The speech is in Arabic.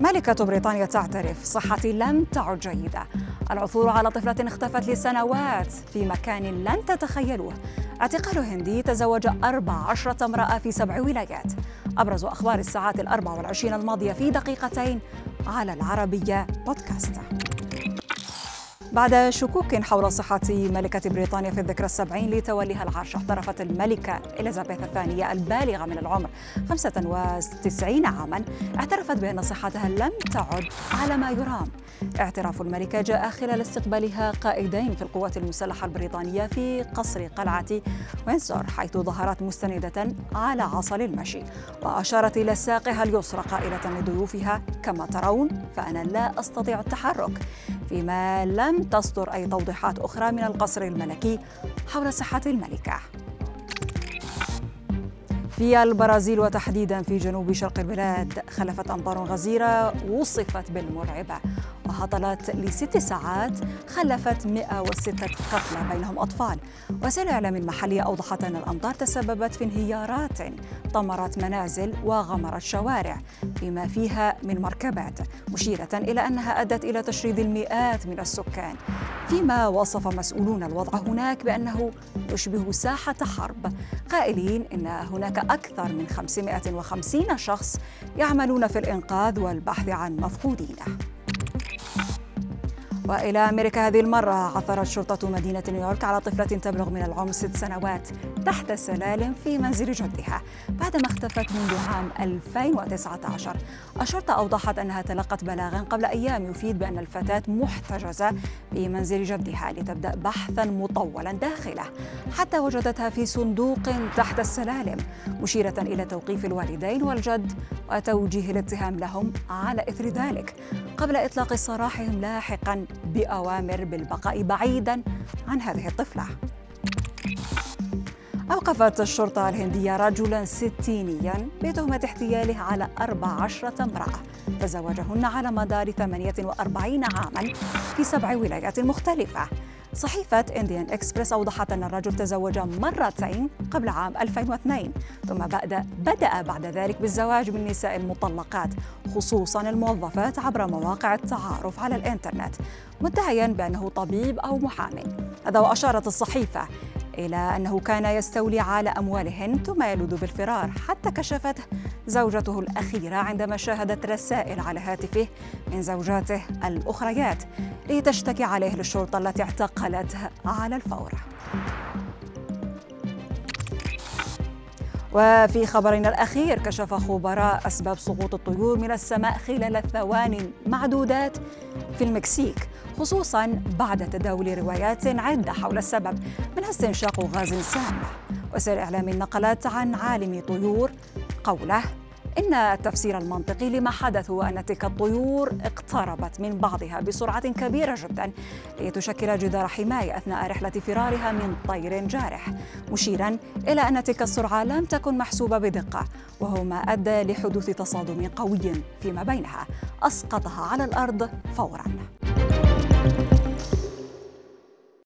ملكة بريطانيا تعترف صحتي لم تعد جيدة. العثور على طفلة اختفت لسنوات في مكان لن تتخيلوه. اعتقال هندي تزوج أربع عشرة امرأة في سبع ولايات. أبرز أخبار الساعات الأربع والعشرين الماضية في دقيقتين على العربية بودكاست. بعد شكوك حول صحة ملكة بريطانيا في الذكرى السبعين لتوليها العرش اعترفت الملكة إليزابيث الثانية البالغة من العمر 95 عاما. اعترفت بأن صحتها لم تعد على ما يرام. اعتراف الملكة جاء خلال استقبالها قائدين في القوات المسلحة البريطانية في قصر قلعة وينسور حيث ظهرت مستندة على عصا المشي وأشارت إلى ساقها اليسرى قائلة لضيوفها كما ترون فأنا لا أستطيع التحرك. فيما لم تصدر أي توضيحات أخرى من القصر الملكي حول صحة الملكة. في البرازيل وتحديدا في جنوب شرق البلاد خلفت أمطار غزيرة وصفت بالمرعبة. وهطلت لست ساعات خلفت 106 قتلى بينهم أطفال. وسائل الإعلام المحلية أوضحت أن الأمطار تسببت في انهيارات طمرت منازل وغمرت شوارع بما فيها من مركبات مشيرة إلى أنها أدت إلى تشريد المئات من السكان. فيما وصف مسؤولون الوضع هناك بأنه يشبه ساحة حرب. قائلين إن هناك أكثر من 550 شخص يعملون في الإنقاذ والبحث عن مفقودينه وإلى أمريكا هذه المرة عثرت شرطة مدينة نيويورك على طفلة تبلغ من العمر ست سنوات تحت السلالم في منزل جدها بعدما اختفت منذ عام 2019 الشرطة أوضحت أنها تلقت بلاغا قبل أيام يفيد بأن الفتاة محتجزة في منزل جدها لتبدأ بحثا مطولا داخله حتى وجدتها في صندوق تحت السلالم مشيرة إلى توقيف الوالدين والجد وتوجيه الاتهام لهم على إثر ذلك. قبل إطلاق سراحهم لاحقا بأوامر بالبقاء بعيدا عن هذه الطفلة. أوقفت الشرطة الهندية رجلا ستينيا بتهمة احتياله على 14 امرأة. تزوجهن على مدار 48 عاما في سبع ولايات مختلفة. صحيفة إنديان إكسبرس أوضحت أن الرجل تزوج مرتين قبل عام 2002 ثم بدأ, بعد ذلك بالزواج بالنساء المطلقات خصوصا الموظفات عبر مواقع التعارف على الإنترنت مدعيا بأنه طبيب أو محامي. هذا وأشارت الصحيفة إلى أنه كان يستولي على أموالهن ثم يلوذ بالفرار حتى كشفته زوجته الأخيرة عندما شاهدت رسائل على هاتفه من زوجاته الأخريات. لتشتكي عليه للشرطة التي اعتقلته على الفور. وفي خبرنا الأخير كشف خبراء أسباب سقوط الطيور من السماء خلال ثوان معدودات في المكسيك خصوصا بعد تداول روايات عدة حول السبب منها استنشاق غاز سام. وسائل الإعلام نقلت عن عالم طيور قوله إن التفسير المنطقي لما حدث هو أن تلك الطيور اقتربت من بعضها بسرعة كبيرة جدا لتشكل جدار حماية أثناء رحلة فرارها من طير جارح مشيرا إلى أن تلك السرعة لم تكن محسوبة بدقة وهو ما أدى لحدوث تصادم قوي فيما بينها أسقطها على الأرض فوراً.